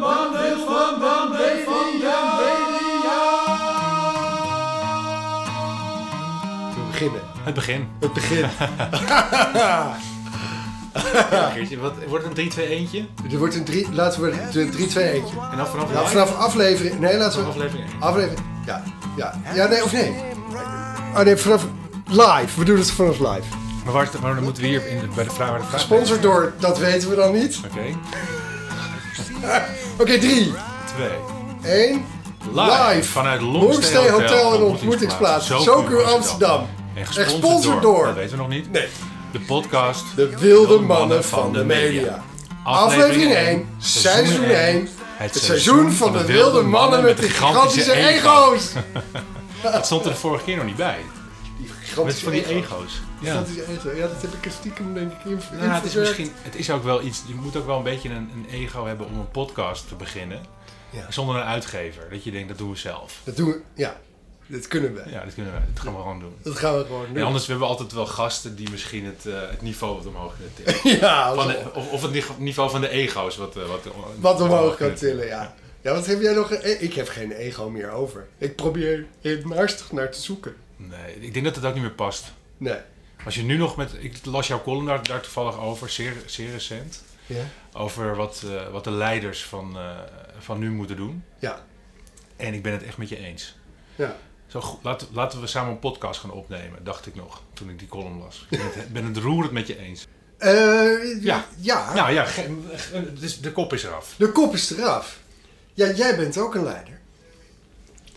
mannen van de media. We beginnen. Het begin. Het begin. Ja, Geertje, wat, wordt het een 3 2 eentje er wordt een drie, laten we de 3, 2, eentje. En dan vanaf, Ja, vanaf aflevering. Nee, laten Vanaf we. aflevering 1. Aflevering. Ja, ja. Ja, nee, of nee. Oh nee, vanaf live. We doen het vanaf live. Maar waar, waar dan moeten we hier in, de- bij de vraag waar de vraag Gesponsord door, dat weten we dan niet. Oké. Oké, 3, 2. 1. Live, vanuit Longstay Hotel en ontmoetingsplaats. Zoku Amsterdam. En Gesponsord door- door, dat weten we nog niet, Nee. de podcast De wilde mannen van de media. Aflevering 1, seizoen 1. Het seizoen van de wilde mannen met de gigantische ego's. Dat stond er de vorige keer nog niet bij. Met gigantische van die ego's. ego's. Ja. Gigantische ego. Ja, dat heb ik er stiekem denk ik in, Nou, het is misschien, het is ook wel iets, je moet ook wel een beetje een, een ego hebben om een podcast te beginnen. Ja. Zonder een uitgever. Dat je denkt, dat doen we zelf. Dat doen we, ja. Dat kunnen we. Ja, dat kunnen we. Dat gaan we gewoon doen. Dat gaan we gewoon doen. En anders hebben we altijd wel gasten die misschien het, eh, het niveau wat omhoog kunnen tillen. ja, Van zo. de- of, of het ni- niveau van de ego's. Wat, eh, wat, wat omhoog kan tillen, ja. Ja, wat heb jij nog? Eh, Ik heb geen ego meer over. Ik probeer er naastig naar te zoeken. Nee, ik denk dat het ook niet meer past. Nee. Als je nu nog met... Ik las jouw column daar, daar toevallig over, zeer, zeer recent. Ja? Over wat, eh, wat de leiders van, eh, van nu moeten doen. Ja. En ik ben het echt met je eens. Ja. Zo, goed, laten, we samen een podcast gaan opnemen, dacht ik nog, toen ik die column las. Ik ben het, ben het roerend met je eens. Eh, Ja. ja. Nou ja, het is- de kop is eraf. De kop is eraf. Ja, jij bent ook een leider.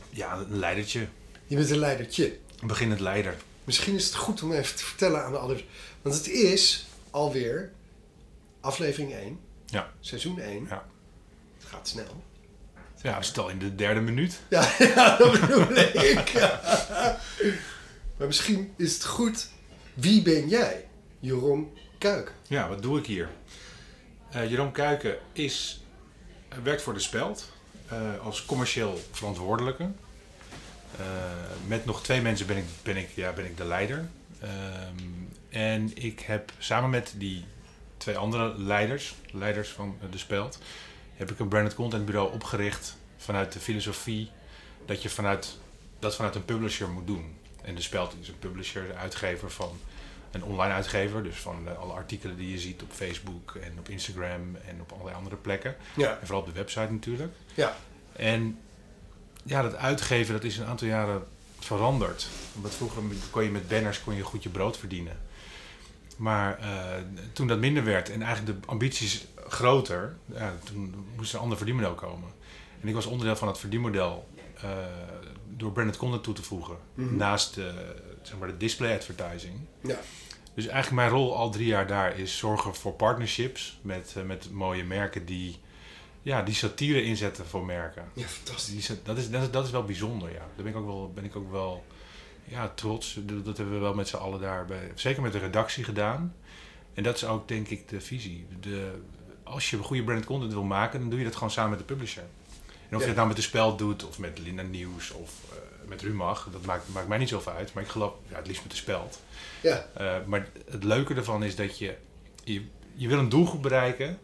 Ja, een leidertje. Je bent een leidertje. Begin het leider. Misschien is het goed om even te vertellen aan de ouders. Want het is alweer aflevering 1, Ja. seizoen 1. Ja. Het gaat snel. Ja, we zitten al in de derde minuut. Ja, ja dat bedoel ik. Maar misschien is het goed. Wie ben jij? Jeroen Kuik. Ja, wat doe ik hier? Eh Jeroen Kuiken is, werkt voor De Speld eh, als commercieel verantwoordelijke. Eh, met nog twee mensen ben ik, ben ik, ja, ben ik de leider. Ehm, en ik heb samen met die twee andere leiders, leiders van eh, De Speld, heb ik een branded content bureau opgericht vanuit de filosofie dat je vanuit, dat vanuit een publisher moet doen. En De Speld is een publisher, een uitgever van een online uitgever, dus van alle artikelen die je ziet op Facebook en op Instagram en op allerlei andere plekken. Ja. En vooral op de website natuurlijk. Ja. En ja, dat uitgeven dat is een aantal jaren veranderd. Want vroeger kon je met banners kon je goed je brood verdienen. Maar eh, toen dat minder werd en eigenlijk de ambities groter, ja, toen moest er een ander verdienmodel komen. En ik was onderdeel van het verdienmodel eh, door branded content toe te voegen. Mhm. Naast de, zeg maar de display advertising. Ja. Dus eigenlijk mijn rol al drie jaar daar is zorgen voor partnerships met, eh, met mooie merken die, ja, die satire inzetten voor merken. Ja, fantastisch. Die, dat, is, dat, is, dat is wel bijzonder, ja. Daar ben ik ook wel, ben ik ook wel ja, trots. Dat dat hebben we wel met z'n allen daar, bij, zeker met de redactie gedaan. En dat is ook denk ik de visie. De, als je goede branded content wil maken, dan doe je dat gewoon samen met de publisher. En of Ja. je het nou met de spel doet, of met Linda Nieuws, of met Rumach, dat maakt, maakt mij niet zoveel uit. Maar ik geloof, ja, het liefst met de speld. Ja. Eh, maar het leuke ervan is dat je, je, je wil een doelgroep bereiken.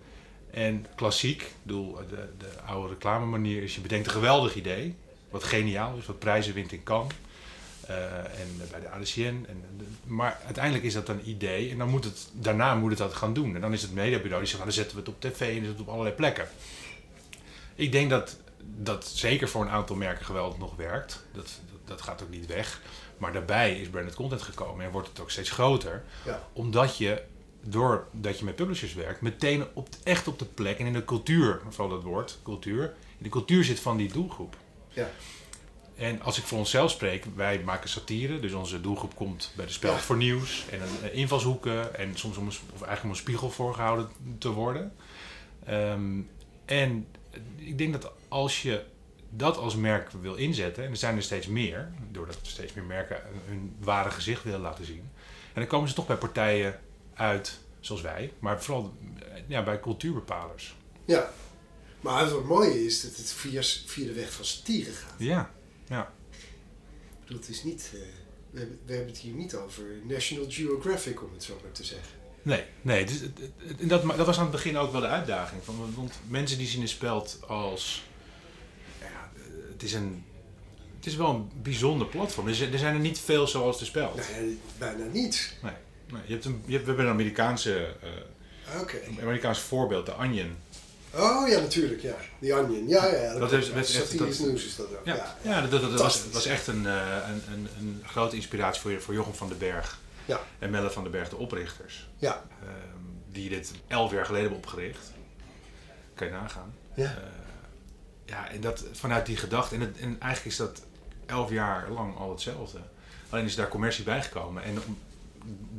En klassiek, ik bedoel, de, de oude reclame manier is je bedenkt een geweldig idee. Wat geniaal is, wat prijzen wint in Cannes. eh, en bij de ADCN. En, maar uiteindelijk is dat een idee. En dan moet het, daarna moet het dat gaan doen. En dan is het mediabureau die zegt, nou, dan zetten we het op tv en dan het op allerlei plekken. Ik denk dat dat zeker voor een aantal merken geweldig nog werkt. Dat, dat, dat gaat ook niet weg. Maar daarbij is branded content gekomen en wordt het ook steeds groter. Ja. Omdat je, doordat je met publishers werkt, meteen op, echt op de plek en in de cultuur, vooral dat woord, cultuur, in de cultuur zit van die doelgroep. Ja. En als ik voor onszelf spreek, wij maken satire, dus onze doelgroep komt bij de spel Ja. voor nieuws en een, eh, invalshoeken en soms om of eigenlijk om een spiegel voorgehouden te worden. Ehm, en ik denk dat als je dat als merk wil inzetten, en er zijn er steeds meer, doordat steeds meer merken hun ware gezicht willen laten zien, en dan komen ze toch bij partijen uit, zoals wij, maar vooral eh, ja, bij cultuurbepalers. Ja. Maar wat mooi is dat het via, via de weg van satire gaat. Ja, ja. Ik bedoel, het is niet... eh, we, hebben, we hebben het hier niet over National Geographic, om het zo maar te zeggen. Nee, nee. Dus, dat, dat was aan het begin ook wel de uitdaging. Van, want mensen die zien een speld als... Het is een... Het is wel een bijzonder platform. Er zijn er niet veel zoals de speld. Nee, bijna niet. Nee. nee je hebt een, je hebt, we hebben een Amerikaanse... Uh, okay. Amerikaans voorbeeld, de Onion. Oh ja, natuurlijk, ja. Die Onion. Ja, ja. Dat, dat is, echt, dat, nieuws is dat ook. Ja, ja. ja dat, dat, was, was, echt een, uh, een, een, een, grote inspiratie voor, voor Jochem van den Berg. Ja. En Melle van den Berg, de oprichters. Ja. Uh, die dit elf jaar geleden hebben opgericht. Kan je nagaan. Ja. Ja, en dat vanuit die gedachte. En, het, en eigenlijk is dat elf jaar lang al hetzelfde. Alleen is daar commercie bijgekomen. En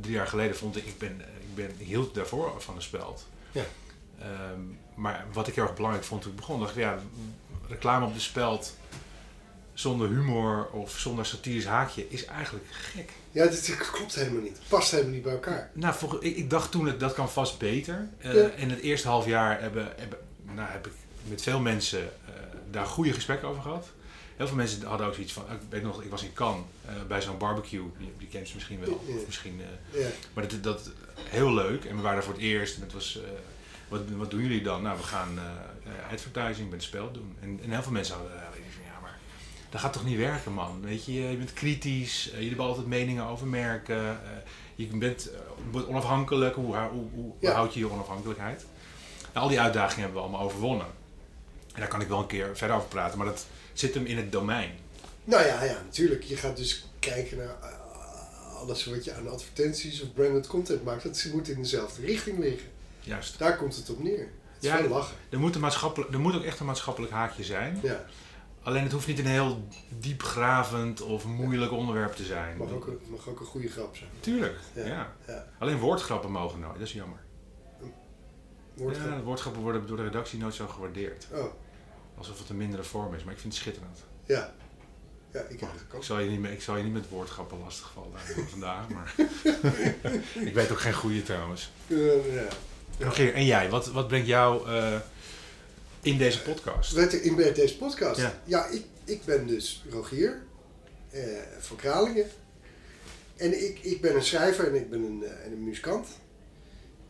drie jaar geleden vond ik, ik ben, ik ben hield daarvoor van de speld. Ja. Um, maar wat ik heel erg belangrijk vond toen ik begon, dacht ik, ja, reclame op de speld zonder humor of zonder satirisch haakje is eigenlijk gek. Ja, dit klopt helemaal niet. Past helemaal niet bij elkaar. Nou, volgens, ik, ik dacht toen, het, dat kan vast beter. Uh, In het eerste half jaar hebben, hebben, nou, heb ik met veel mensen daar goede gesprekken over gehad. Heel veel mensen hadden ook zoiets van, ik weet nog, ik was in Cannes uh, bij zo'n barbecue, die, die kent ze misschien wel. Of misschien, ja. Maar dat, dat, heel leuk en we waren daar voor het eerst en het was wat, wat doen jullie dan? Nou, we gaan advertising met spel doen. En, en heel veel mensen hadden uh, van, ja, maar dat gaat toch niet werken, man? Weet je, je bent kritisch, je hebt altijd meningen over merken, je bent onafhankelijk, hoe, hoe, hoe ja. houd je je onafhankelijkheid? Nou, al die uitdagingen hebben we allemaal overwonnen. En daar kan ik wel een keer verder over praten, maar dat zit hem in het domein. Nou ja, ja natuurlijk. Je gaat dus kijken naar alles wat je aan advertenties of branded content maakt. Dat moet in dezelfde richting liggen. Juist. Daar komt het op neer. Het is ja, lachen. Er moet, een maatschappelijk, er moet ook echt een maatschappelijk haakje zijn. Ja. Alleen het hoeft niet een heel diepgravend of moeilijk onderwerp te zijn. Mag ook, een, mag ook een goede grap zijn. Tuurlijk, ja. ja. Alleen woordgrappen mogen nooit, dat is jammer. Woordgrappen? Ja, woordgrappen worden door de redactie nooit zo gewaardeerd. Oh. Alsof het een mindere vorm is, maar ik vind het schitterend. Ja. Ja, ik ook. Ik zal je niet, met, ik zal je niet met woordgrappen lastigvallen vandaag, maar... ik weet ook geen goede trouwens. Uh, ja. Rogier, en jij, wat, wat brengt jou uh, in deze podcast? Wat in deze podcast? Ja, ja ik, ik ben dus Rogier uh, van Kralingen. En ik, ik ben een schrijver en ik ben een, uh, een muzikant.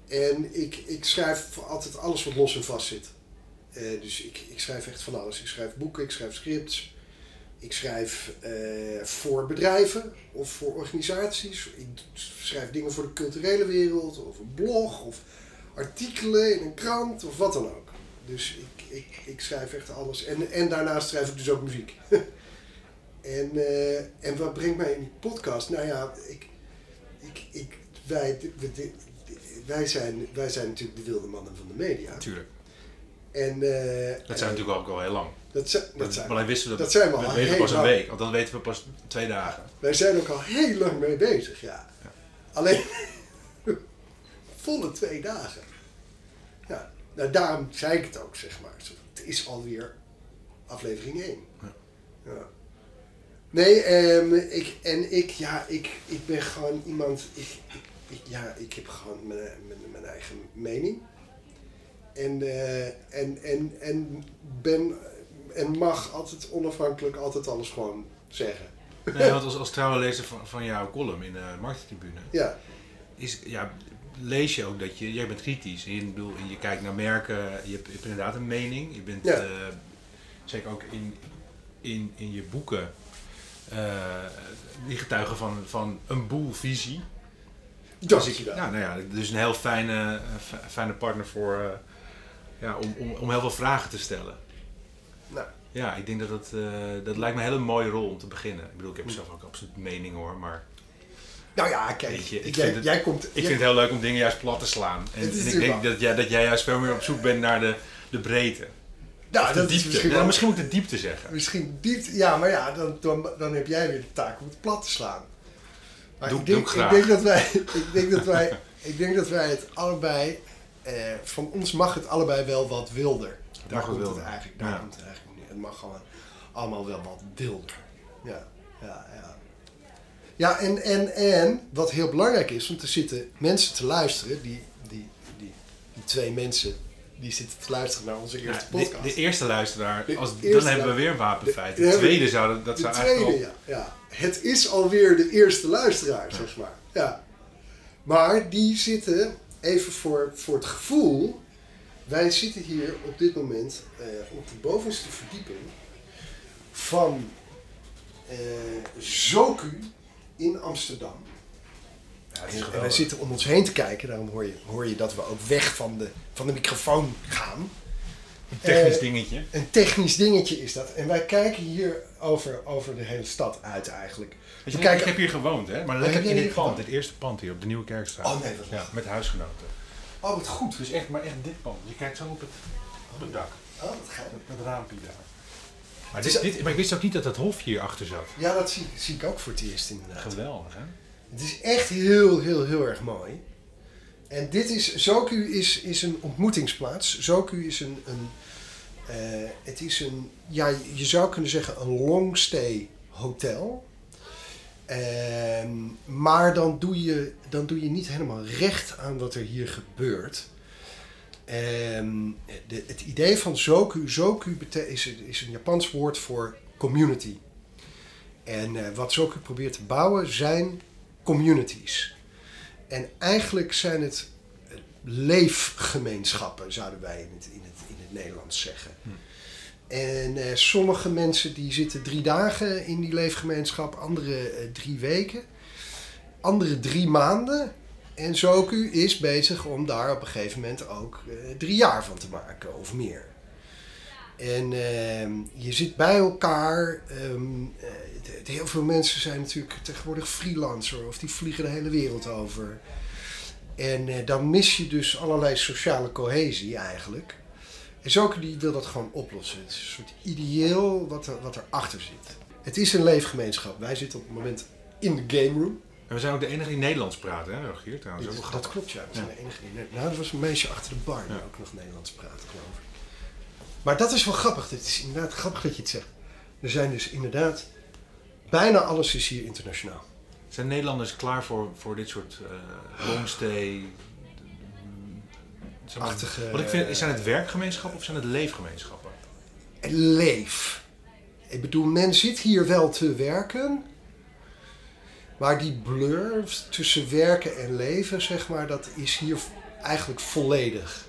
En ik, ik schrijf altijd alles wat los en vast zit. dus ik, ik schrijf echt van alles. Ik schrijf boeken, ik schrijf scripts. Ik schrijf voor bedrijven of voor organisaties. Ik schrijf dingen voor de culturele wereld of een blog of artikelen in een krant of wat dan ook. Dus ik, ik, ik schrijf echt alles. En, en daarnaast schrijf ik dus ook muziek. en, uh, en wat brengt mij in die podcast? Nou ja, ik, ik, ik, wij, wij, zijn, wij zijn natuurlijk de wilde mannen van de media. Tuurlijk. En, uh, dat zijn we natuurlijk ook al heel lang. Dat, zijn, dat, zijn, maar wisten we dat, dat zijn we al we weten pas een week, want dan weten we pas twee dagen. Wij zijn ook al heel lang mee bezig, ja. ja. Alleen volle twee dagen. Ja, nou daarom zei ik het ook, zeg maar. Het is alweer aflevering 1. Ja. ja. Nee, um, ik, en ik, ja, ik, ik ben gewoon iemand, ik, ik, ja, ik heb gewoon mijn, mijn, mijn eigen mening. En, uh, en, en, en ben en mag altijd onafhankelijk altijd alles gewoon zeggen. Nee, want als, als trouwe lezer van, van jouw column in de markttribune, ja. is, ja, lees je ook dat je, jij bent kritisch. En je, bedoel, je kijkt naar merken, je hebt, je hebt inderdaad een mening. Je bent, ja. uh, zeker ook in, in, in je boeken, uh, die getuigen van, van een boel visie. Dat dus, ik, ja, nou ja, dus een heel fijne, fijne partner voor, uh, ja, om, om, om heel veel vragen te stellen. Nou. Ja, ik denk dat dat, uh, dat lijkt me een hele mooie rol om te beginnen. Ik bedoel, ik heb zelf ook absoluut mening hoor, maar... Nou ja, kijk, je, ik, jij, vind het, jij komt, ik vind het heel leuk om dingen juist plat te slaan. En, en ik denk wel. dat jij, dat jij juist veel meer op zoek bent naar de, de breedte. Nou, of de dat diepte. Is misschien, wel, misschien moet ik de diepte zeggen. Misschien diepte, ja, maar ja, dan, dan, dan heb jij weer de taak om het plat te slaan. Maar doe, ik, denk, doe ik, ik denk dat wij, ik denk dat wij, ik denk dat wij het allebei, eh, van ons mag het allebei wel wat wilder. Daar komt wilder. het eigenlijk, daar ja. komt het eigenlijk niet. Het mag gewoon allemaal wel wat wilder. Ja, ja, ja. Ja, en, en, en wat heel belangrijk is, want er zitten mensen te luisteren, die, die, die, die twee mensen die zitten te luisteren naar onze eerste ja, podcast. De, de, eerste luisteraar, De als, eerste dan hebben we weer een wapenfeit. De, de- tweede zou dat, zou tweede, eigenlijk al- ja, ja. Het is alweer de eerste luisteraar, zeg maar. Ja. Maar die zitten even voor, voor het gevoel. Wij zitten hier op dit moment eh, op de bovenste verdieping van eh Zoku in Amsterdam. Ja, En, en wij zitten om ons heen te kijken, daarom hoor je, hoor je dat we ook weg van de, van de microfoon gaan. Een technisch eh, dingetje. Een technisch dingetje is dat. En wij kijken hier over, over de hele stad uit eigenlijk. Je, kijken- Ik heb hier gewoond, hè? Maar heb lekker in dit pand, dit eerste pand hier op de Nieuwe Kerkstraat. Oh nee, wat Ja, met huisgenoten. Oh, wat goed. Dus echt, maar echt dit pand. Je kijkt zo op het, op het dak. Oh, wat geinig. Dat, dat raampje daar. Maar, is- dit, dit, maar ik wist ook niet dat dat hofje hier achter zat. Ja, dat zie, zie ik ook voor het eerst inderdaad. Geweldig, hè? Het is echt heel, heel, heel erg mooi. En dit is, Zoku is, is een ontmoetingsplaats. Zoku is een, een eh, het is een, ja, je zou kunnen zeggen een longstay hotel. Ehm, maar dan doe, je, dan doe je niet helemaal recht aan wat er hier gebeurt. Ehm, het idee van Zoku, Zoku is, is een Japans woord voor community. En eh, wat Zoku probeert te bouwen zijn communities. En eigenlijk zijn het leefgemeenschappen, zouden wij in het, in het, in het Nederlands zeggen. En eh, sommige mensen die zitten drie dagen in die leefgemeenschap, andere eh, drie weken, andere drie maanden. En Zoku is bezig om daar op een gegeven moment ook eh, drie jaar van te maken of meer. En ehm, je zit bij elkaar. ehm, eh, heel veel mensen zijn natuurlijk tegenwoordig freelancer of die vliegen de hele wereld over. En eh, dan mis je dus allerlei sociale cohesie eigenlijk. En Zoku die wil dat gewoon oplossen. Het is een soort ideeel wat, er, wat erachter zit. Het is een leefgemeenschap. Wij zitten op het moment in de game room. En we zijn ook de enige die Nederlands praten, hè, Rogier? Trouwens, dat klopt, ja. We zijn Ja. de enige die... Nou, er was een meisje achter de bar die Ja. ook nog Nederlands praat, geloof ik. Maar dat is wel grappig. Het is inderdaad grappig dat je het zegt. Er zijn dus inderdaad... Bijna alles is hier internationaal. Zijn Nederlanders klaar voor, voor dit soort eh longstay... Achtige- Wat ik vind, zijn het werkgemeenschappen of zijn het leefgemeenschappen? En leef. Ik bedoel, men zit hier wel te werken. Maar die blur tussen werken en leven, zeg maar, dat is hier eigenlijk volledig.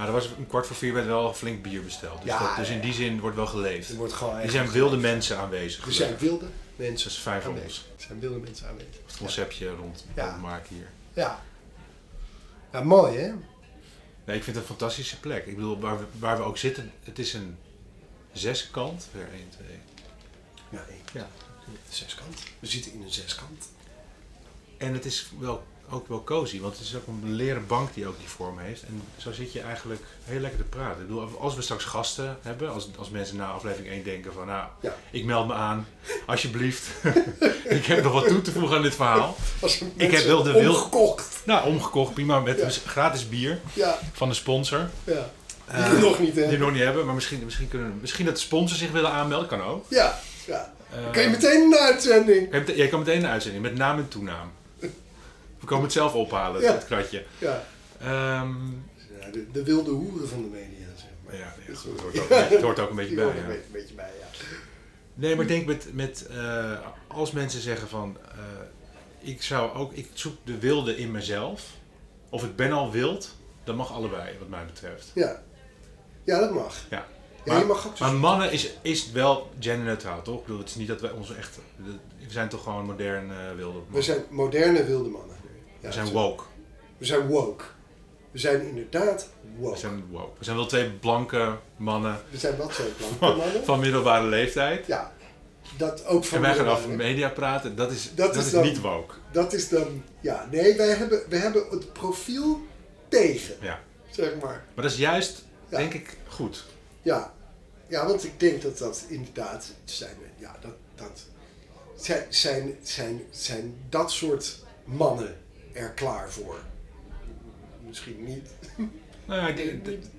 Nou, er was een kwart voor vier werd wel flink bier besteld. Dus, Ja, dat- dus in die zin wordt wel geleefd. Er wordt gewoon Er zijn wilde mensen aanwezig. Er zijn wilde Dat mensen is fijn voor ons. Er zijn wilde mensen aanwezig. Het conceptje rond, rondmaken hier. Ja. Ja, mooi hè? Nee, ik vind het een fantastische plek. Ik bedoel, waar we, waar we ook zitten, het is een zeskant. Weer 1, 2. Ja, één. Ja. Zeskant. We zitten in een zeskant. En het is wel, ook wel cozy, want het is ook een leren bank die ook die vorm heeft. En zo zit je eigenlijk heel lekker te praten. Ik bedoel, als we straks gasten hebben, als, als mensen na aflevering 1 denken van, nou, Ja. ik meld me aan, alsjeblieft. ik heb nog wat toe te voegen aan dit verhaal. Als Ik heb wel de wil- Omgekocht. Nou, omgekocht, prima, met Ja. gratis bier Ja, van de sponsor. ja. Die Eh, we nog niet Die we hebben. nog niet hebben, maar misschien, misschien, kunnen, misschien dat de sponsor zich willen aanmelden, kan ook. Ja, ja. Eh, Kun je meteen een uitzending? Jij jij kan meteen een uitzending met naam en toenaam. We komen het zelf ophalen, het kratje. Ja. Ehm, ja de, de wilde hoeren van de media, zeg maar. ja, het, hoort ook, een beetje- het hoort ook een beetje Die bij. hoort een beetje, bij, ja. Nee, maar ik denk met, met eh, als mensen zeggen van, eh, ik zou ook, ik zoek de wilde in mezelf. Of ik ben al wild, dat mag allebei, wat mij betreft. Ja. Ja, dat mag. Ja. Ja, Maar- je mag ook zo Maar mannen is, is wel genderneutraal, toch? Ik bedoel, het is niet dat wij ons echt, we zijn toch gewoon modern eh, wilde mannen. We zijn moderne wilde mannen. We zijn woke. We zijn woke. We zijn inderdaad woke. We zijn woke. We zijn wel twee blanke mannen We zijn wel twee blanke mannen. van middelbare leeftijd. Ja. Dat ook van En wij gaan over media praten, dat is, Dat dat is is, dan- niet woke. Dat is dan, ja, nee, wij hebben, wij hebben het profiel tegen, Ja. zeg maar. Maar dat is juist, Ja. denk ik, goed. Ja, ja want ik denk dat dat inderdaad zijn, ja, dat, dat zijn, zijn, zijn, zijn dat soort mannen er klaar voor. Misschien niet. Nou ja, ik denk, dat-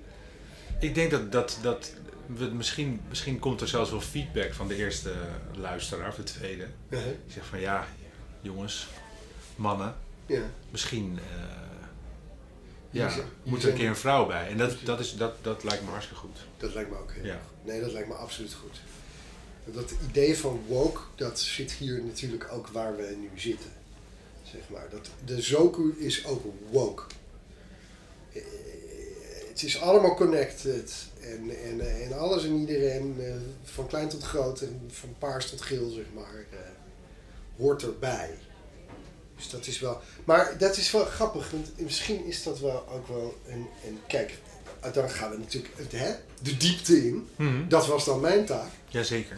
ik denk dat, dat, dat we misschien, misschien komt er zelfs wel feedback van de eerste luisteraar, of de tweede. Ja, Die zegt van ja, jongens, mannen, misschien eh, ja, zijn- moet er een keer een vrouw bij. En dat, dat, is, dat, dat lijkt me hartstikke goed. Dat lijkt me ook heel Ja. goed. Nee, dat lijkt me absoluut goed. Dat idee van woke, dat zit hier natuurlijk ook waar we nu zitten. Zeg maar. dat, de Zoku is ook woke. het is allemaal connected. En, en, en alles en iedereen, eh, van klein tot groot en van paars tot geel, zeg maar, eh, hoort erbij. Dus dat is wel. Maar dat is wel grappig, want misschien is dat wel ook wel een. een kijk, dan gaan we natuurlijk het, hè, de diepte in. Mhm. Dat was dan mijn taak. Jazeker.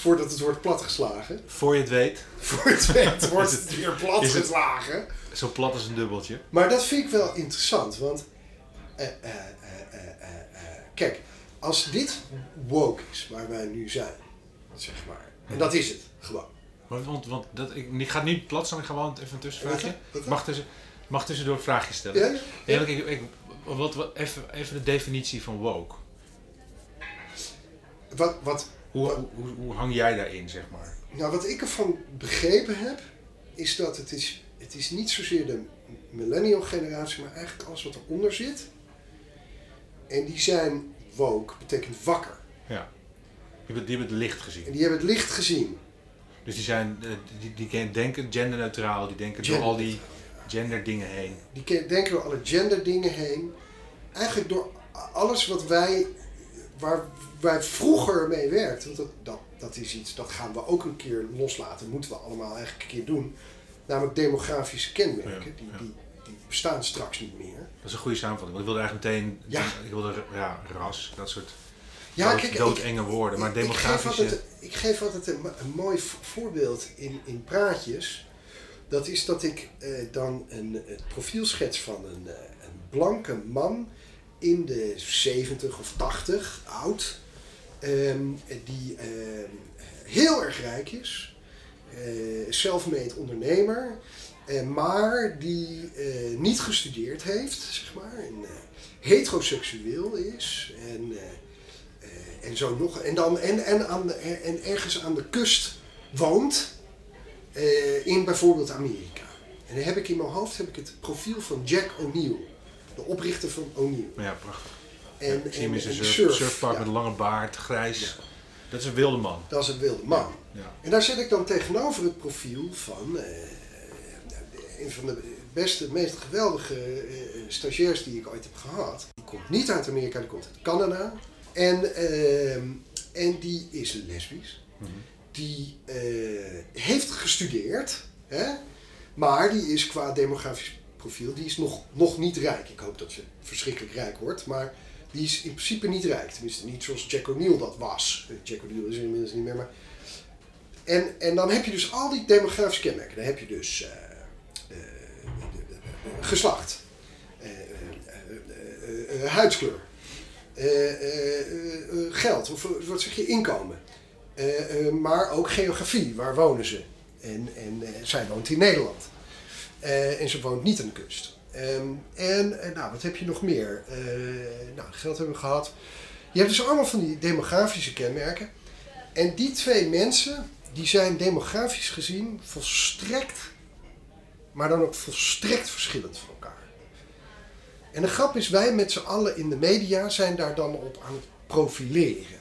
Voordat het wordt platgeslagen. Voor je het weet, Voor het weet wordt het het- weer platgeslagen. zo plat als een dubbeltje. Maar dat vind ik wel interessant, want eh, eh, eh, kijk, als dit woke is waar wij nu zijn, zeg maar, en dat is het gewoon. Want, want, want dat, ik, ik ga niet plat staan, ik ga gewoon even een tussenvraagje. Mag, tussen, mag tussendoor een vraagje stellen? Ja, ik, ik, wat, wat, even, even de definitie van woke. Wat, wat, Hoe, hoe, hang jij daarin, zeg maar? nou, wat ik ervan begrepen heb, is dat het is, het is niet zozeer de millennial generatie, maar eigenlijk alles wat eronder zit. En die zijn woke, betekent wakker. Ja. Die hebben, die hebben het licht gezien. En die hebben het licht gezien. Dus die, zijn, eh, die, die, denken genderneutraal, die denken door al die genderdingen heen. Die ke- denken door alle genderdingen heen. Eigenlijk door alles wat wij, waar wij vroeger mee werkten. Want dat, dat, dat is iets, dat gaan we ook een keer loslaten. Moeten we allemaal eigenlijk een keer doen. Namelijk demografische kenmerken. Die, die, die bestaan straks niet meer. Dat is een goede samenvatting. Want ik wilde eigenlijk meteen, Ja. ik wilde ja, ras, dat soort Ja, dood, kijk, ik, doodenge woorden. Maar ik, geef demografische... altijd, ik geef altijd een, mo- een mooi vo- voorbeeld in, in praatjes. Dat is dat ik eh, dan een, het profiel schets van een, eh, een blanke man in de 70 of 80, oud. Ehm, die ehm, heel erg rijk is. eh self-made ondernemer. eh, maar die eh, niet gestudeerd heeft, zeg maar. En, heteroseksueel is. En, en zo nog. En, dan, en, en, aan en ergens aan de kust woont. in bijvoorbeeld Amerika. En dan heb ik in mijn hoofd heb ik het profiel van Jack O'Neill. De oprichter van O'Neill. Ja, prachtig. En, ik zie hem en- in zijn surf, surfpak met een lange baard, grijs. Dat is een wilde man. Dat is een wilde man. Ja. En daar zet ik dan tegenover het profiel van eh, een van de beste, meest geweldige eh, stagiairs die ik ooit heb gehad. Die komt niet uit Amerika, die komt uit Canada. En, ehm, en die is lesbisch. Mhm. Die eh, heeft gestudeerd, hè? maar die is qua demografisch profiel, die is nog, nog niet rijk. Ik hoop dat ze verschrikkelijk rijk wordt, maar die is in principe niet rijk. Tenminste, niet zoals Jack O'Neill dat was. Eh, Jack O'Neill is inmiddels niet meer. En, en dan heb je dus al die demografische kenmerken. Dan heb je dus geslacht, huidskleur, geld, of eh, wat zeg je, inkomen. Eh, maar ook geografie, waar wonen ze? En, en zij woont in Nederland. En ze woont niet aan de kust. Ehm, en eh, nou, wat heb je nog meer? Eh, nou, geld hebben we gehad. Je hebt dus allemaal van die demografische kenmerken. En die twee mensen, die zijn demografisch gezien volstrekt, maar dan ook volstrekt verschillend van elkaar. En de grap is, wij met z'n allen in de media zijn daar dan op aan het profileren.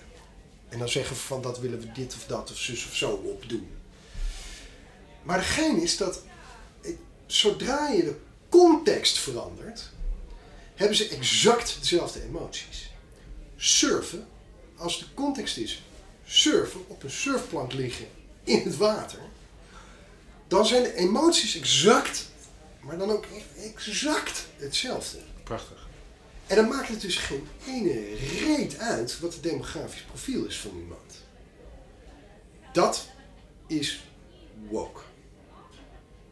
En dan zeggen we van dat willen we dit of dat of zus of zo op doen. Maar de is dat zodra je de context verandert, hebben ze exact dezelfde emoties. Surfen, als de context is surfen, op een surfplank liggen in het water, dan zijn de emoties exact, maar dan ook exact hetzelfde. Prachtig. En dan maakt het dus geen ene reet uit wat het demografisch profiel is van iemand. Dat is woke.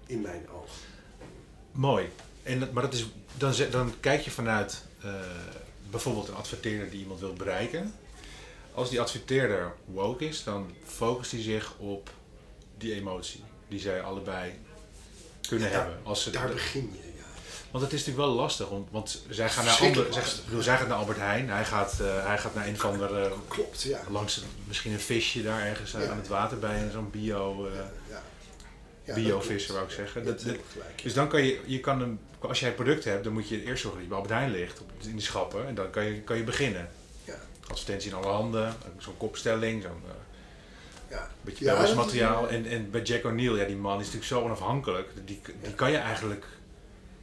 In mijn ogen. Mooi. En, dat- maar dat is, dan, dan kijk je vanuit eh, bijvoorbeeld een adverteerder die iemand wil bereiken. Als die adverteerder woke is, dan focust hij zich op die emotie die zij allebei kunnen Daar- hebben. Als ze, Daar begin je, ja. want het is natuurlijk wel lastig, want, want zij gaan naar andere, zij, bedoel, zij gaat naar Albert Heijn, hij gaat, eh, hij gaat naar een of andere Klopt, ja. langs misschien een visje daar ergens Ja. aan het water bij en zo'n bio, eh dat wou ik zeggen. Dat, dus dan kan je, je kan een, als jij het product hebt, dan moet je eerst zorgen dat je bij Albert Heijn ligt op, in die schappen en dan kan je, kan je beginnen. Ja. Advertentie in alle handen, zo'n kopstelling, zo'n eh, Ja. beetje Ja, is- En, en bij Jack O'Neill, ja, die man is natuurlijk zo onafhankelijk, die, die kan je eigenlijk.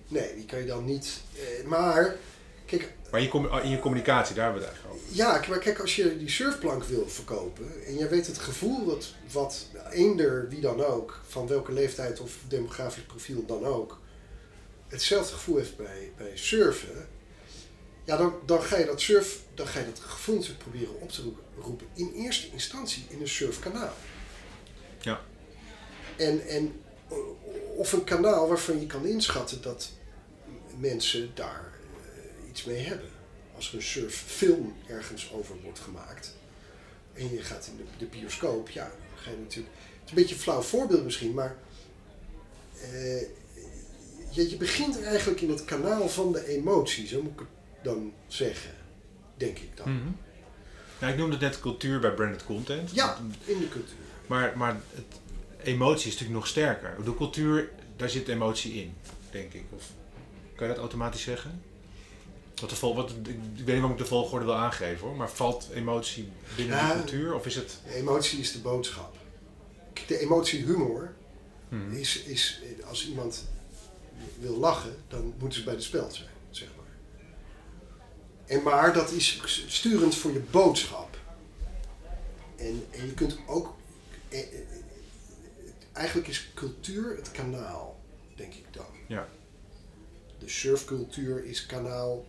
Nee, die kan je dan niet. eh, maar Kijk, Maar in je, in je communicatie, daar hebben we het eigenlijk over. Ja, maar kijk, als je die surfplank wil verkopen en je weet het gevoel dat wat eender wie dan ook, van welke leeftijd of demografisch profiel dan ook, hetzelfde gevoel heeft bij, bij surfen, ja, dan, dan ga je dat surf, dan ga je dat gevoel natuurlijk proberen op te roepen in eerste instantie in een surfkanaal. Ja. En, en of een kanaal waarvan je kan inschatten dat mensen daar eh, iets mee hebben. Als er een surffilm ergens over wordt gemaakt en je gaat in de, de bioscoop, ja, dan ga je natuurlijk. Het is een beetje een flauw voorbeeld misschien, maar eh, je, je begint eigenlijk in het kanaal van de emotie, zo moet ik het dan zeggen, denk ik dan. Nou, ik noemde net cultuur bij branded content. Ja, in de cultuur. Maar, maar het, emotie is natuurlijk nog sterker. Bedoel, cultuur, daar zit emotie in, denk ik. Of kan je dat automatisch zeggen? Wat de vol, wat, ik weet niet waarom ik de volgorde wil aangeven hoor, maar valt emotie binnen Ja. de cultuur? Of is het... Emotie is de boodschap. De emotie humor Mhm. is, is, als iemand wil lachen, dan moeten ze bij de speld zijn, zeg maar. En maar dat is sturend voor je boodschap. En, en je kunt ook, eh, eh, eigenlijk is cultuur het kanaal, denk ik dan. Ja. De surfcultuur is kanaal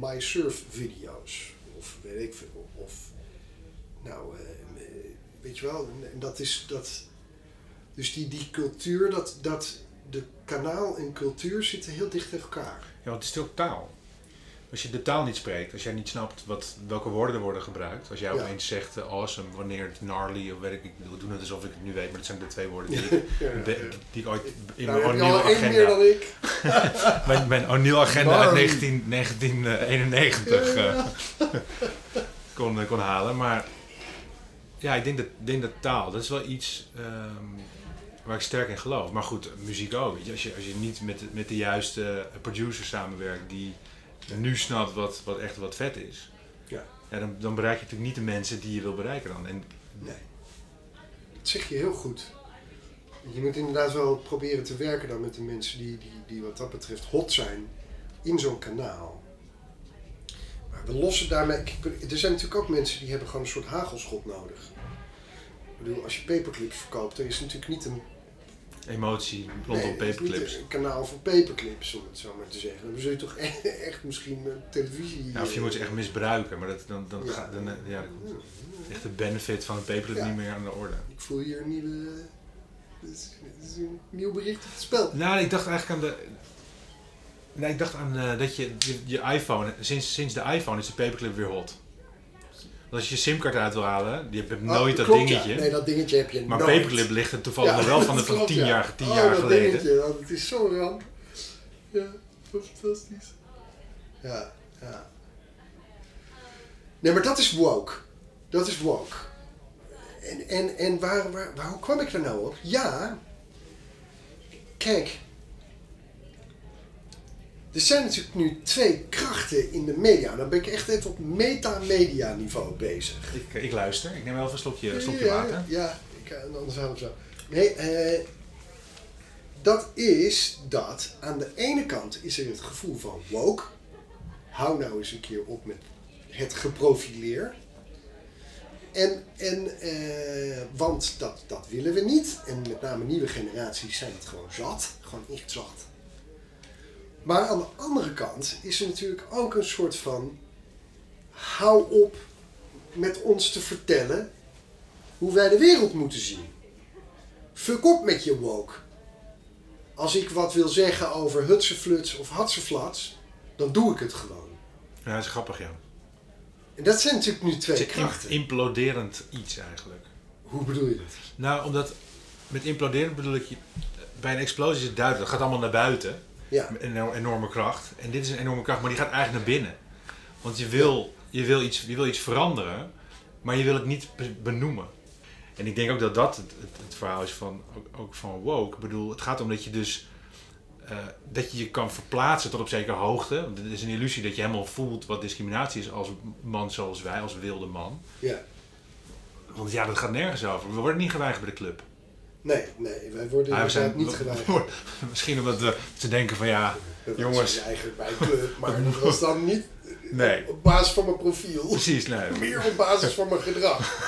My Surf video's. Of weet ik veel. Of, nou, eh, weet je wel, en dat is dat. Dus die, die cultuur, dat, dat de kanaal en cultuur zitten heel dicht tegen elkaar. Ja, het is ook taal. Als je de taal niet spreekt, als jij niet snapt wat, welke woorden er worden gebruikt. Als jij Ja. opeens zegt eh, awesome, wanneer het gnarly of weet ik, ik we doen het alsof ik het nu weet, maar dat zijn de twee woorden die, ik, Ja, ja, be- ja. die ik ooit in Nou, mijn al O'Neill één meer agenda, dan ik. mijn, mijn O'Neill agenda uit Gnarly. 19, 1991 eh, kon, kon halen. Maar ja, ik denk dat, denk dat taal, dat is wel iets ehm, waar ik sterk in geloof. Maar goed, muziek ook. Weet je, als, je, als je niet met, met de juiste producer samenwerkt die nu snapt wat, wat echt wat vet is, Ja. ja, dan, dan bereik je natuurlijk niet de mensen die je wil bereiken dan. En, Nee. Dat zeg je heel goed. Je moet inderdaad wel proberen te werken dan met de mensen die, die, die wat dat betreft hot zijn in zo'n kanaal. Maar we lossen daarmee... Er zijn natuurlijk ook mensen die hebben gewoon een soort hagelschot nodig. Ik bedoel, als je paperclips verkoopt, dan is het natuurlijk niet een, emotie rondom nee, het is niet paperclips. een kanaal voor paperclips, om het zo maar te zeggen. Dan zul je toch echt, echt misschien eh, televisie... Nou, of je moet ze echt misbruiken, maar dat, dan, dan, Ja. gaat dan, eh, ja, dan komt echt de benefit van het paperclip Ja. niet meer aan de orde. Ik voel hier een nieuwe... dit is, dit is een nieuw bericht op het spel. Nou, ik dacht eigenlijk aan de. Nee, ik dacht aan eh, dat je, je je iPhone, sinds, sinds de iPhone is de paperclip weer hot. Als je je simkaart uit wil halen, je hebt nooit Oh, dat klopt, dingetje. Ja. Nee, dat dingetje heb je maar nooit. paperclip ligt er toevallig Ja, nog wel van, de, van tien ja. jaar, tien oh, jaar dat geleden. Dingetje, dat het is zo'n ramp. Ja, fantastisch. Ja, ja. Nee, maar dat is woke. Dat is woke. En, en, en waar, waar, waar, hoe kwam ik er nou op? Ja, kijk. Er zijn natuurlijk nu twee krachten in de media. Dan ben ik echt even op meta-media niveau bezig. Ik, ik luister, ik neem wel even een slokje, een slokje ja, water. Ja, ik, anders hou ik zo. Nee, eh, dat is dat aan de ene kant is er het gevoel van woke. Hou nou eens een keer op met het geprofileer. En, en eh, want dat, dat willen we niet. En met name nieuwe generaties zijn het gewoon zat. Gewoon echt zat. Maar aan de andere kant is er natuurlijk ook een soort van... Hou op met ons te vertellen hoe wij de wereld moeten zien. Fuck op met je woke. Als ik wat wil zeggen over hutsefluts of hatseflats, dan doe ik het gewoon. Ja, dat is grappig, ja. En dat zijn natuurlijk nu Het twee is een krachten. imploderend iets eigenlijk. Hoe bedoel je dat? Nou, omdat met imploderend bedoel ik, je, bij een explosie is het duidelijk, dat gaat allemaal naar buiten. Ja, een enorme kracht. En dit is een enorme kracht, maar die gaat eigenlijk naar binnen. Want je wil, je wil, iets, je wil iets veranderen, maar je wil het niet be- benoemen. En ik denk ook dat dat het, het, het verhaal is van, ook, ook van woke. Ik bedoel, het gaat om dat je dus eh, dat je je kan verplaatsen tot op zekere hoogte. Want het is een illusie dat je helemaal voelt wat discriminatie is als man zoals wij, als wilde man. ja. Want ja, dat gaat nergens over. We worden niet geweigerd bij de club. Nee, nee, wij worden Ah, we inderdaad zijn niet geweigerd. Misschien omdat we te denken van ja, Dat jongens. was eigenlijk bij club, maar dat was dan niet nee. op basis van mijn profiel. Precies, nee. Meer op basis van mijn gedrag.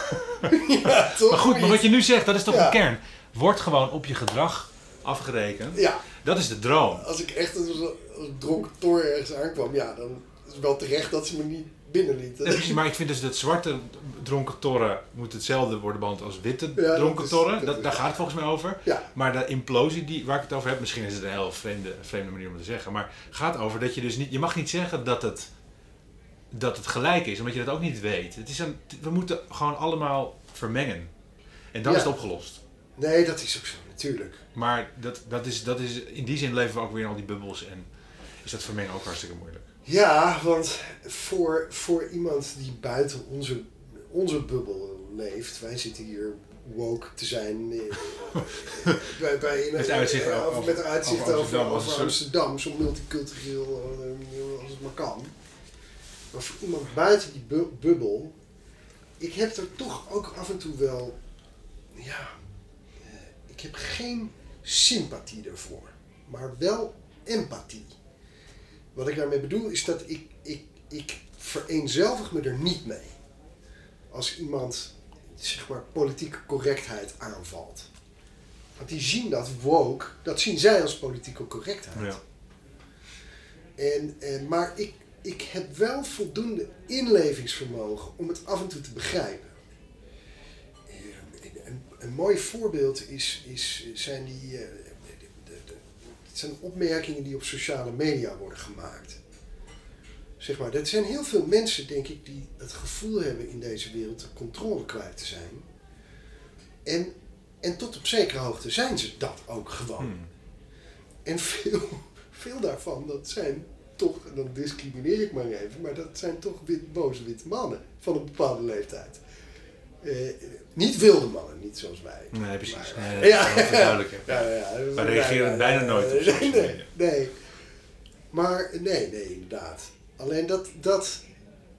ja, toch? Maar goed, maar wat je nu zegt, dat is toch Ja. de kern. Wordt gewoon op je gedrag afgerekend. Ja, Dat is de droom. als ik echt als een als dronken toren ergens aankwam, ja, dan is het wel terecht dat ze me niet binnenlieten. Ja, precies, maar ik vind dus dat zwarte dronken torren moet hetzelfde worden behandeld als witte dat dronken is- torren. dat daar gaat het volgens mij over. Ja, Maar de implosie die, waar ik het over heb, misschien is het een heel vreemde, vreemde manier om te zeggen. Maar gaat over dat je dus niet, je mag niet zeggen dat het, dat het gelijk is, omdat je dat ook niet weet. Het is een, we moeten gewoon allemaal vermengen. En dan Ja. is het opgelost. nee, dat is ook zo, natuurlijk. Maar dat, dat is, dat is, in die zin leven we ook weer in al die bubbels en is dat vermengen ook hartstikke moeilijk. Ja, want voor, voor iemand die buiten onze, onze bubbel leeft, wij zitten hier woke te zijn. eh, bij, bij, in, Met uitzicht eh, over- met uitzicht over over, Amsterdam over, zo multicultureel eh, als het maar kan. Maar voor iemand buiten die bu- bubbel, ik heb er toch ook af en toe wel, ja, eh, ik heb geen sympathie ervoor, maar wel empathie. Wat ik daarmee bedoel is dat ik, ik, ik vereenzelvig me er niet mee. Als iemand, zeg maar, politieke correctheid aanvalt. Want die zien dat woke, dat zien zij als politieke correctheid. Ja. En, en, maar ik, ik heb wel voldoende inlevingsvermogen om het af en toe te begrijpen. Eh, Een, een mooi voorbeeld is, is, zijn die. Het zijn opmerkingen die op sociale media worden gemaakt. Zeg maar, er zijn heel veel mensen, denk ik, die het gevoel hebben in deze wereld de controle kwijt te zijn. En, en tot op zekere hoogte zijn ze dat ook gewoon. Hmm. En veel, veel daarvan, dat zijn toch, en dan discrimineer ik maar even, maar dat zijn toch wit, boze witte mannen van een bepaalde leeftijd. Eh, niet wilde mannen, niet zoals wij. Nee, precies. Maar- Nee, dat Ja. is hè. Ja, ja, ja. Wij reageren bijna nooit op nee, social nee, media. nee. Maar nee, nee, inderdaad. Alleen dat, dat,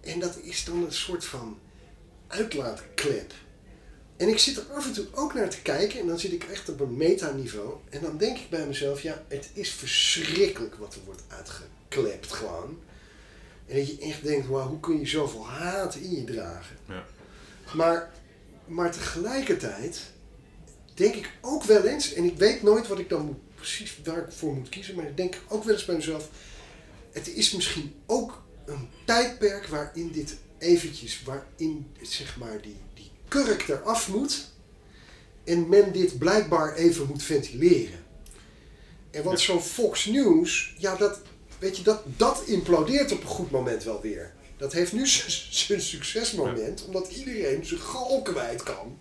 en dat is dan een soort van uitlaatklep. En ik zit er af en toe ook naar te kijken en dan zit ik echt op een metaniveau. En dan denk ik bij mezelf, ja, het is verschrikkelijk wat er wordt uitgeklept gewoon. En dat je echt denkt, wauw, hoe kun je zoveel haat in je dragen? Ja. Maar, maar tegelijkertijd denk ik ook wel eens, en ik weet nooit wat ik dan moet, precies waar ik voor moet kiezen, maar ik denk ook wel eens bij mezelf, het is misschien ook een tijdperk waarin dit eventjes, waarin zeg maar die, die kurk eraf moet en men dit blijkbaar even moet ventileren. En want Ja. zo'n Fox News, ja, dat, weet je, dat, dat implodeert op een goed moment wel weer. Dat heeft nu zijn succesmoment, omdat iedereen zijn gal kwijt kan.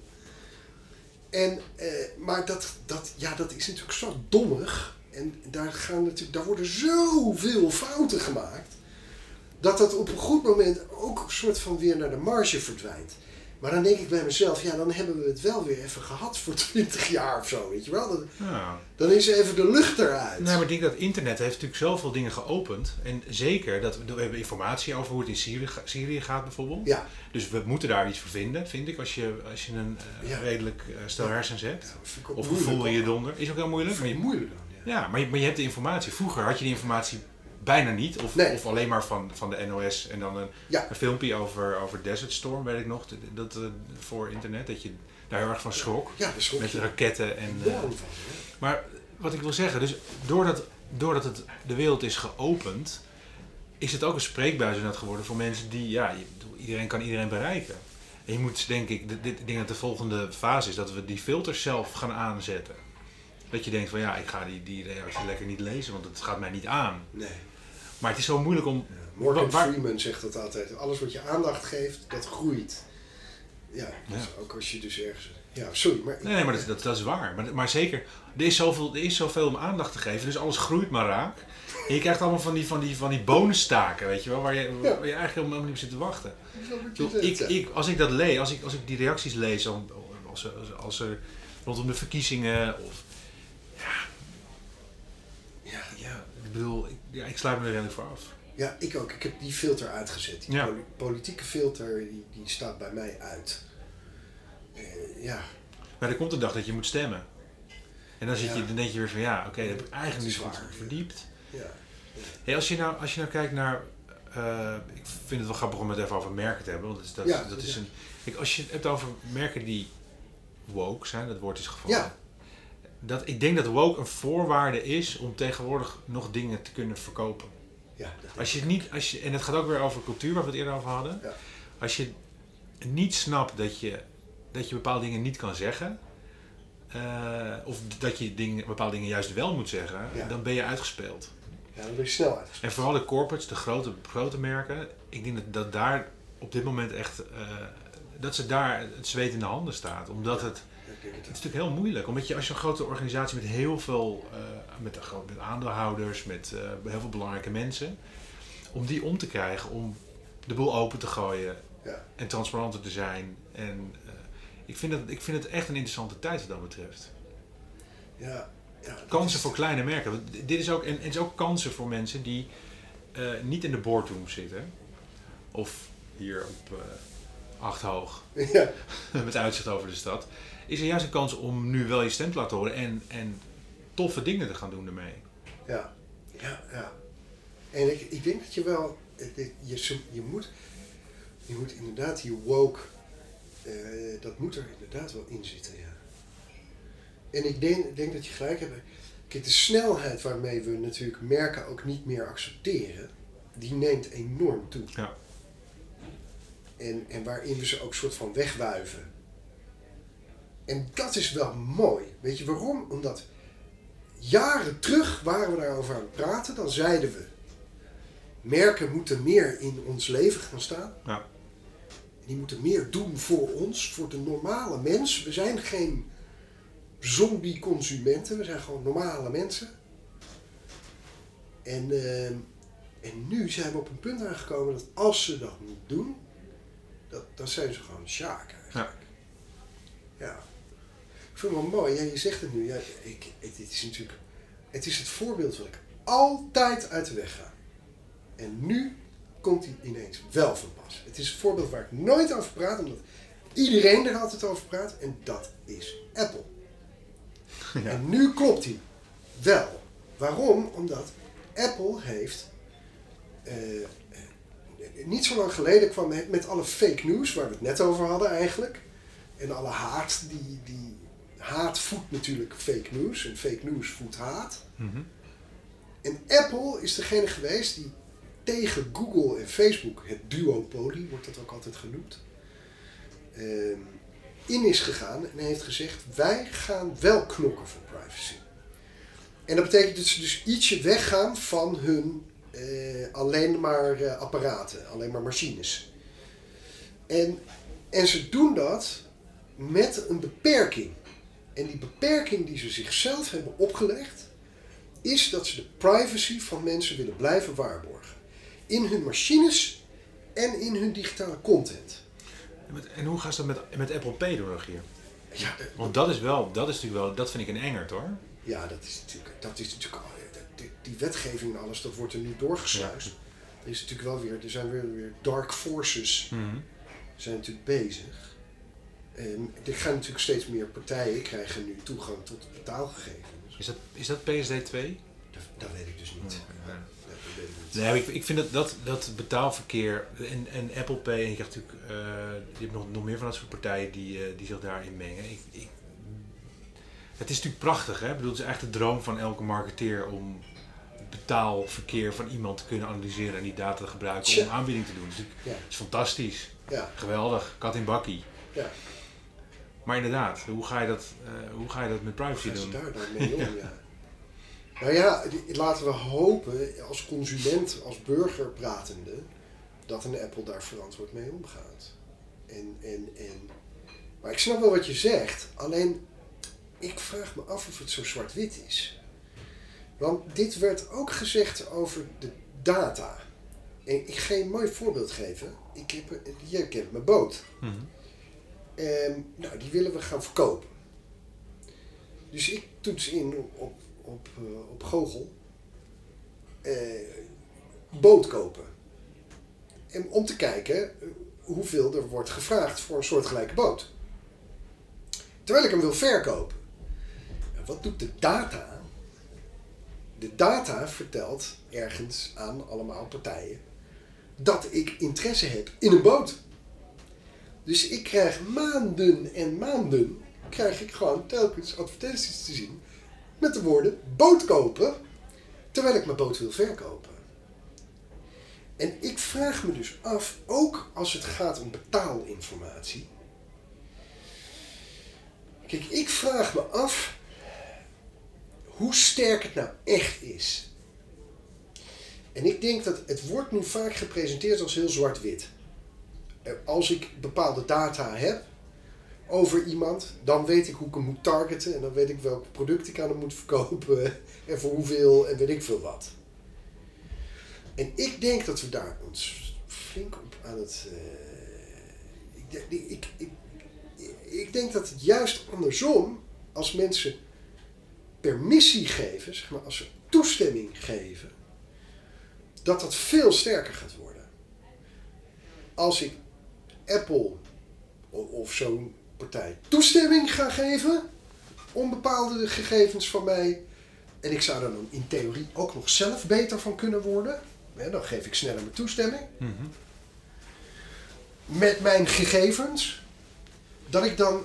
En, eh, maar dat, dat, ja, dat is natuurlijk zo dommig. En daar, gaan natuurlijk, daar worden zoveel fouten gemaakt. Dat dat op een goed moment ook een soort van weer naar de marge verdwijnt. Maar dan denk ik bij mezelf, ja, dan hebben we het wel weer even gehad voor 20 jaar of zo, weet je wel. Dan, Ja. dan is even de lucht eruit. Nee, maar ik denk dat internet heeft natuurlijk zoveel dingen geopend. En zeker, dat we, we hebben informatie over hoe het in Syrië, ga- Syrië gaat bijvoorbeeld. Ja, Dus we moeten daar iets voor vinden, vind ik, als je, als je een eh, Ja. redelijk eh, stel hersens hebt. ik ook Of gevoel in je donder. Is ook heel moeilijk. Maar je, moeilijk dan, ja. ja, maar je, maar je hebt de informatie. Vroeger had je die informatie bijna niet. Of, Nee. of alleen maar van, van de NOS en dan een, Ja. een filmpje over, over Desert Storm, weet ik nog. Dat, dat, eh, voor internet, dat je daar heel erg van schrok. Ja, schrok Met je raketten en... eh, van. hè. maar wat ik wil zeggen, dus doordat, doordat het, de wereld is geopend, is het ook een spreekbuis net geworden voor mensen die, ja, iedereen kan iedereen bereiken. En je moet denk ik, dit- ik denk dat de volgende fase is dat we die filters zelf gaan aanzetten. Dat je denkt van ja, ik ga die, die reactie lekker niet lezen, want het gaat mij niet aan. Nee. Maar het is zo moeilijk om... Morgan Wa- waar- Freeman zegt dat altijd. Alles wat je aandacht geeft, dat groeit. Ja, dus Ja. ook als je dus ergens... Ja, sorry, maar... Nee, nee maar dat, dat, dat is waar. Maar, maar zeker, er is, zoveel, er is zoveel om aandacht te geven, dus alles groeit maar raak. En je krijgt allemaal van die, van die, van die bonustaken, weet je wel, waar je, Ja. waar je eigenlijk helemaal niet op zit te wachten. Ik bedoel, Ik, ja. ik, als ik dat lees, als ik, als ik die reacties lees, als als, er- als er rondom de verkiezingen of Ja. ja, ik bedoel, ik, ja, ik sluit me er redelijk voor af. Ja, ik ook. Ik heb die filter uitgezet. Die Ja. poli- politieke filter, die, die staat bij mij uit. Eh, ja. Maar er komt een dag dat je moet stemmen. En dan, zit je, dan denk je weer van ja, oké, daar heb ik Dat eigenlijk niet goed verdiept. Ja. Hey, als, je nou, als je nou kijkt naar. eh, ik vind het wel grappig om het even over merken te hebben. Want dat is, dat, Ja, dat is ja. een. Kijk, als je het hebt over merken die woke zijn, dat woord is gevallen. Ja. Dat, ik denk dat woke een voorwaarde is om tegenwoordig nog dingen te kunnen verkopen. Ja, dat Als je niet, als je, en het gaat ook weer over cultuur, waar we het eerder over hadden. Ja. Als je niet snapt dat je, dat je bepaalde dingen niet kan zeggen, eh, of dat je dingen, bepaalde dingen juist wel moet zeggen, Ja. dan ben je uitgespeeld. ja, dan ben je snel uit. En vooral de corporates, de grote, grote merken, ik denk dat, dat daar op dit moment echt, eh, dat ze daar het zweet in de handen staat. Omdat het, Het is natuurlijk heel moeilijk. Omdat je als je een grote organisatie met heel veel, eh, met, met aandeelhouders, met eh, heel veel belangrijke mensen, om die om te krijgen, om de boel open te gooien Ja. en transparanter te zijn. En eh, ik, vind dat, ik vind het echt een interessante tijd wat dat betreft. Ja, ja, Kansen is- voor kleine merken. Want Dit is ook, en, en het is ook kansen voor mensen die niet in de boardroom zitten. Of hier op eh acht hoog, Ja, met uitzicht over de stad. Is er juist een kans om nu wel je stem te laten horen en, en toffe dingen te gaan doen ermee. ja, ja, ja. En ik, ik denk dat je wel, je, je, moet, je moet inderdaad die woke, eh, dat moet er inderdaad wel in zitten, ja. En ik denk, denk dat je gelijk hebt. Kijk, de snelheid waarmee we natuurlijk merken ook niet meer accepteren, die neemt enorm toe. Ja. En, en waarin we ze ook soort van wegwuiven. En dat is wel mooi. Weet je waarom? Omdat jaren terug waren we daarover aan het praten. Dan zeiden we, merken moeten meer in ons leven gaan staan. Ja. Die moeten meer doen voor ons, voor de normale mens. We zijn geen zombie-consumenten, we zijn gewoon normale mensen. En, ehm, en nu zijn we op een punt aangekomen dat als ze dat niet doen, dat, dan zijn ze gewoon sjaak eigenlijk. Ja. Ik vind het wel mooi, ja, je zegt het nu. Ja, ik, het, het is natuurlijk het, is het voorbeeld wat ik altijd uit de weg ga. En nu komt hij ineens wel van pas. Het is een voorbeeld waar ik nooit over praat, omdat iedereen er altijd over praat. En dat is Apple. Ja. En nu klopt hij wel. Waarom? Omdat Apple heeft. eh, eh, niet zo lang geleden kwam het met alle fake news, waar we het net over hadden eigenlijk. En alle haat, die, die haat voedt natuurlijk fake news. En fake news voedt haat. Mhm. En Apple is degene geweest die tegen Google en Facebook, het duopolie wordt dat ook altijd genoemd, ehm, in is gegaan en heeft gezegd: wij gaan wel knokken voor privacy. En dat betekent dat ze dus ietsje weggaan van hun eh, alleen maar eh, apparaten, alleen maar machines. En, en ze doen dat met een beperking. En die beperking die ze zichzelf hebben opgelegd, is dat ze de privacy van mensen willen blijven waarborgen. In hun machines en in hun digitale content. En met- En hoe gaan ze dat met, met Apple Pay doen, Rogier? Ja, eh, Want dat is wel, dat is natuurlijk wel, dat vind ik een engert hoor. ja dat is natuurlijk, dat is natuurlijk al- die, die wetgeving en alles, dat wordt er nu doorgesluist. Er is natuurlijk wel weer, er zijn weer, weer dark forces Mhm. zijn natuurlijk bezig. En er gaan natuurlijk steeds meer partijen krijgen nu toegang tot betaalgegevens. Is dat, is dat PSD 2? Dat, dat weet ik dus niet. Ja. Ja, dat weet ik niet. Nee, ik, ik vind dat, dat, dat betaalverkeer en, en Apple Pay, en je krijgt natuurlijk, eh, je hebt nog, nog meer van dat soort partijen die, eh, die zich daarin mengen. Ik, ik, het is natuurlijk prachtig, hè? Ik bedoel, het is eigenlijk de droom van elke marketeer om betaalverkeer van iemand te kunnen analyseren en die data te gebruiken om aanbieding te doen. Ja, dat is fantastisch, ja, geweldig, kat in bakkie. ja. Maar inderdaad, hoe ga je dat, eh, hoe ga je dat met privacy doen? daar dan mee om, ja. Nou ja, laten we hopen, als consument, als burger pratende, dat een Apple daar verantwoord mee omgaat. En, en, en, maar ik snap wel wat je zegt, alleen ik vraag me af of het zo zwart-wit is. Want dit werd ook gezegd over de data. En ik ga je een mooi voorbeeld geven. Ik heb, jij kent mijn boot. Mhm. Ehm, nou, die willen we gaan verkopen. Dus ik toets in op, op, eh, op Google. eh, boot kopen. En om te kijken hoeveel er wordt gevraagd voor een soortgelijke boot. Terwijl ik hem wil verkopen. wat doet de data? De data vertelt ergens aan allemaal partijen dat ik interesse heb in een boot. Dus ik krijg maanden en maanden, krijg ik gewoon telkens advertenties te zien met de woorden boot kopen, terwijl ik mijn boot wil verkopen. En ik vraag me dus af, ook als het gaat om betaalinformatie. Kijk, ik vraag me af hoe sterk het nou echt is. En ik denk dat het wordt nu vaak gepresenteerd als heel zwart-wit. Als ik bepaalde data heb over iemand, dan weet ik hoe ik hem moet targeten en dan weet ik welk product ik aan hem moet verkopen en voor hoeveel en weet ik veel wat. En ik denk dat we daar ons flink op aan het. eh, ik, ik, ik, ik denk dat het juist andersom, als mensen permissie geven, zeg maar, als ze toestemming geven, dat dat veel sterker gaat worden. Als ik Apple of zo'n partij toestemming ga geven om bepaalde gegevens van mij, en ik zou er dan in theorie ook nog zelf beter van kunnen worden, dan geef ik sneller mijn toestemming, Mhm. met mijn gegevens, dat ik dan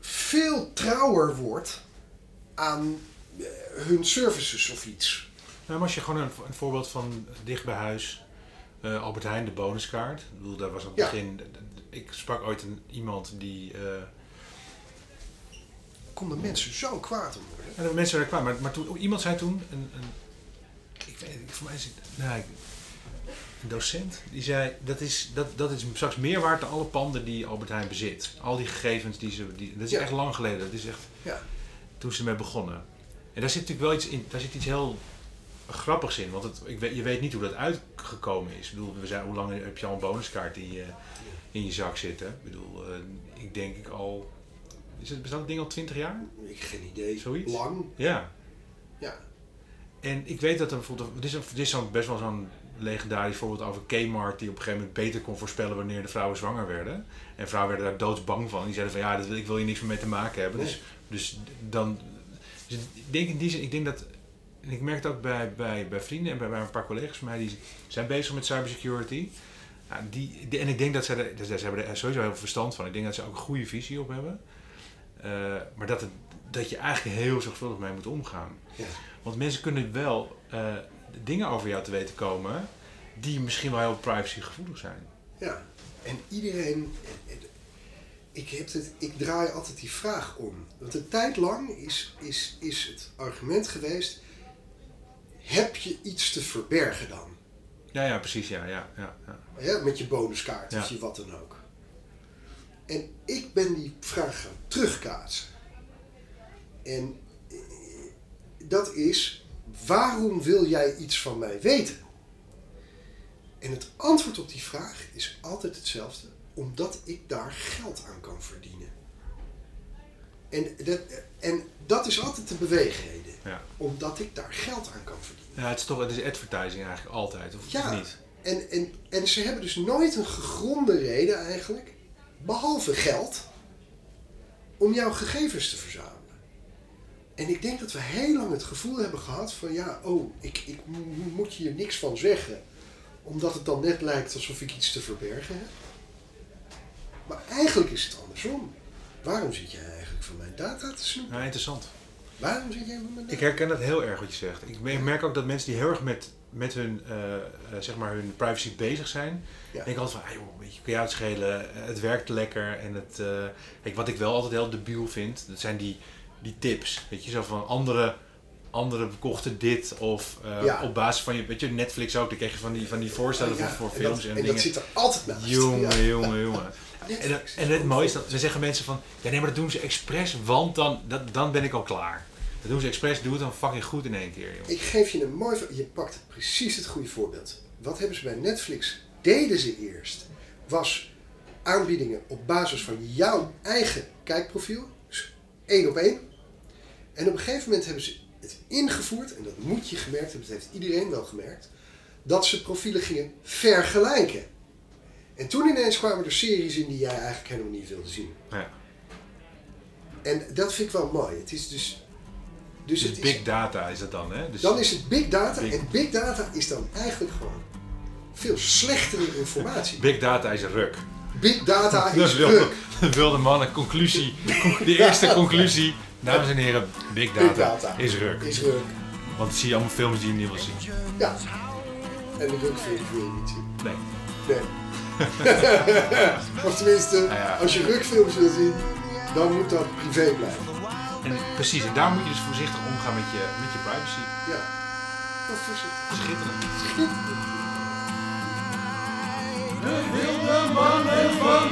veel trouwer word aan eh, hun services of iets. Nou, maar als je gewoon een, een voorbeeld van dicht bij huis, eh, Albert Heijn, de bonuskaart. Ik bedoel, daar was aan het Ja. begin. Ik sprak ooit een, iemand die. eh, Konden mensen zo kwaad om worden? en de mensen waren kwaad, maar, maar toen, iemand zei toen. Een, een, ik weet het, voor mij is het. Nou, ik- een docent die zei dat is, dat, dat is straks meer waard dan alle panden die Albert Heijn bezit. Al die gegevens die ze. Die, dat is Ja. echt lang geleden. Dat is echt Ja. toen ze ermee begonnen. En daar zit natuurlijk wel iets in, daar zit iets heel grappigs in, want het, ik weet, je weet niet hoe dat uitgekomen is. Ik bedoel, we zijn, hoe lang heb je al een bonuskaart in je, in je zak zitten? Ik bedoel, eh, ik denk ik al, is het, bestaat het ding al 20 jaar? Ik heb geen idee. Zoiets? Lang. Ja. Ja. En ik weet dat er bijvoorbeeld, dit is, best wel zo'n legendarisch voorbeeld over Kmart die op een gegeven moment beter kon voorspellen wanneer de vrouwen zwanger werden. En vrouwen werden daar doodsbang van. Die zeiden van ja, dat wil, ik wil hier niks meer mee te maken hebben. Nee. Dus, dus dan, dus ik denk in die zin, ik denk dat, en ik merk ook bij, bij, bij vrienden en bij, bij een paar collega's van mij die zijn bezig met cybersecurity. Ja, die, die- en ik denk dat ze, er, dus ze hebben er sowieso heel veel verstand van. Ik denk dat ze ook een goede visie op hebben. Eh, maar dat, het, dat je eigenlijk heel zorgvuldig mee moet omgaan. Ja. Want mensen kunnen wel eh, dingen over jou te weten komen die misschien wel heel privacygevoelig zijn. Ja. En iedereen. Ik, heb het, ik draai altijd die vraag om. Want een tijd lang is, is, is het argument geweest: heb je iets te verbergen dan? Ja, ja, precies. Ja, ja, ja, ja. Ja, met je bonuskaart Ja. of je wat dan ook. En ik ben die vraag gaan terugkaatsen. En eh, dat is, waarom wil jij iets van mij weten? En het antwoord op die vraag is altijd hetzelfde, omdat ik daar geld aan kan verdienen. En dat, en dat is altijd de beweegreden, Ja. omdat ik daar geld aan kan verdienen. ja het is toch het is advertising eigenlijk altijd, of, Ja. of niet? En, en, en ze hebben dus nooit een gegronde reden eigenlijk, behalve geld, om jouw gegevens te verzamelen. En ik denk dat we heel lang het gevoel hebben gehad van ja, oh, ik, ik mo- moet hier niks van zeggen, omdat het dan net lijkt alsof ik iets te verbergen heb. Maar eigenlijk is het andersom. Waarom zit jij van mijn data te snoepen? Ja, interessant. Waarom zit jij van mijn Ik data? herken dat heel erg wat je zegt. Ik me- merk ook dat mensen die heel erg met, met hun, eh, eh, zeg maar hun privacy bezig zijn, Ja. denk altijd van, ah, joh, weet je, kun je het schelen, eh, het werkt lekker. En het, kijk, wat ik wel altijd heel debiel vind, dat zijn die, die tips. Weet je, zo van andere, andere kochten dit of eh, Ja. op basis van je, weet je, Netflix ook, dan krijg je van die, van die voorstellen Ja, voor, voor en films dat, en, en dingen. dat zit er altijd naast. Jongen, Ja. jongen, jongen. En, dat- en het mooie is dat, ze zeggen mensen van, ja nee, maar dat doen ze expres, want dan, dat, dan ben ik al klaar. Dat doen ze expres, doe het dan fucking goed in één keer, joh. Ik geef je een mooi... Je pakt precies het goede voorbeeld. Wat hebben ze bij Netflix? Deden ze eerst. Was aanbiedingen op basis van jouw eigen kijkprofiel. Dus één op één. En op een gegeven moment hebben ze ingevoerd. En dat moet je gemerkt hebben. Dat heeft iedereen wel gemerkt. Dat ze profielen gingen vergelijken. En toen ineens kwamen er series in die jij eigenlijk helemaal niet wilde zien. Ja. En dat vind ik wel mooi. Het is dus... Dus Dus het big is, data is dat dan, hè? Dus dan is het big data. Big- En big data is dan eigenlijk gewoon veel slechtere informatie. Big data is ruk. Big data Dat is wilde, ruk. wilde mannen, conclusie. De eerste conclusie. Dames en heren, big data, Big data. is ruk. Is ruk. Want dan zie je allemaal films die je niet wil zien. Ja. En de rukfilm wil je niet zien. Nee. Nee. of tenminste, Nou ja. als je rukfilms wil zien, dan moet dat privé blijven. En precies, en daar moet je dus voorzichtig omgaan met je, met je privacy. Ja. Dat is voorzichtig. Schitterend. Schitterend. De wilde mannen van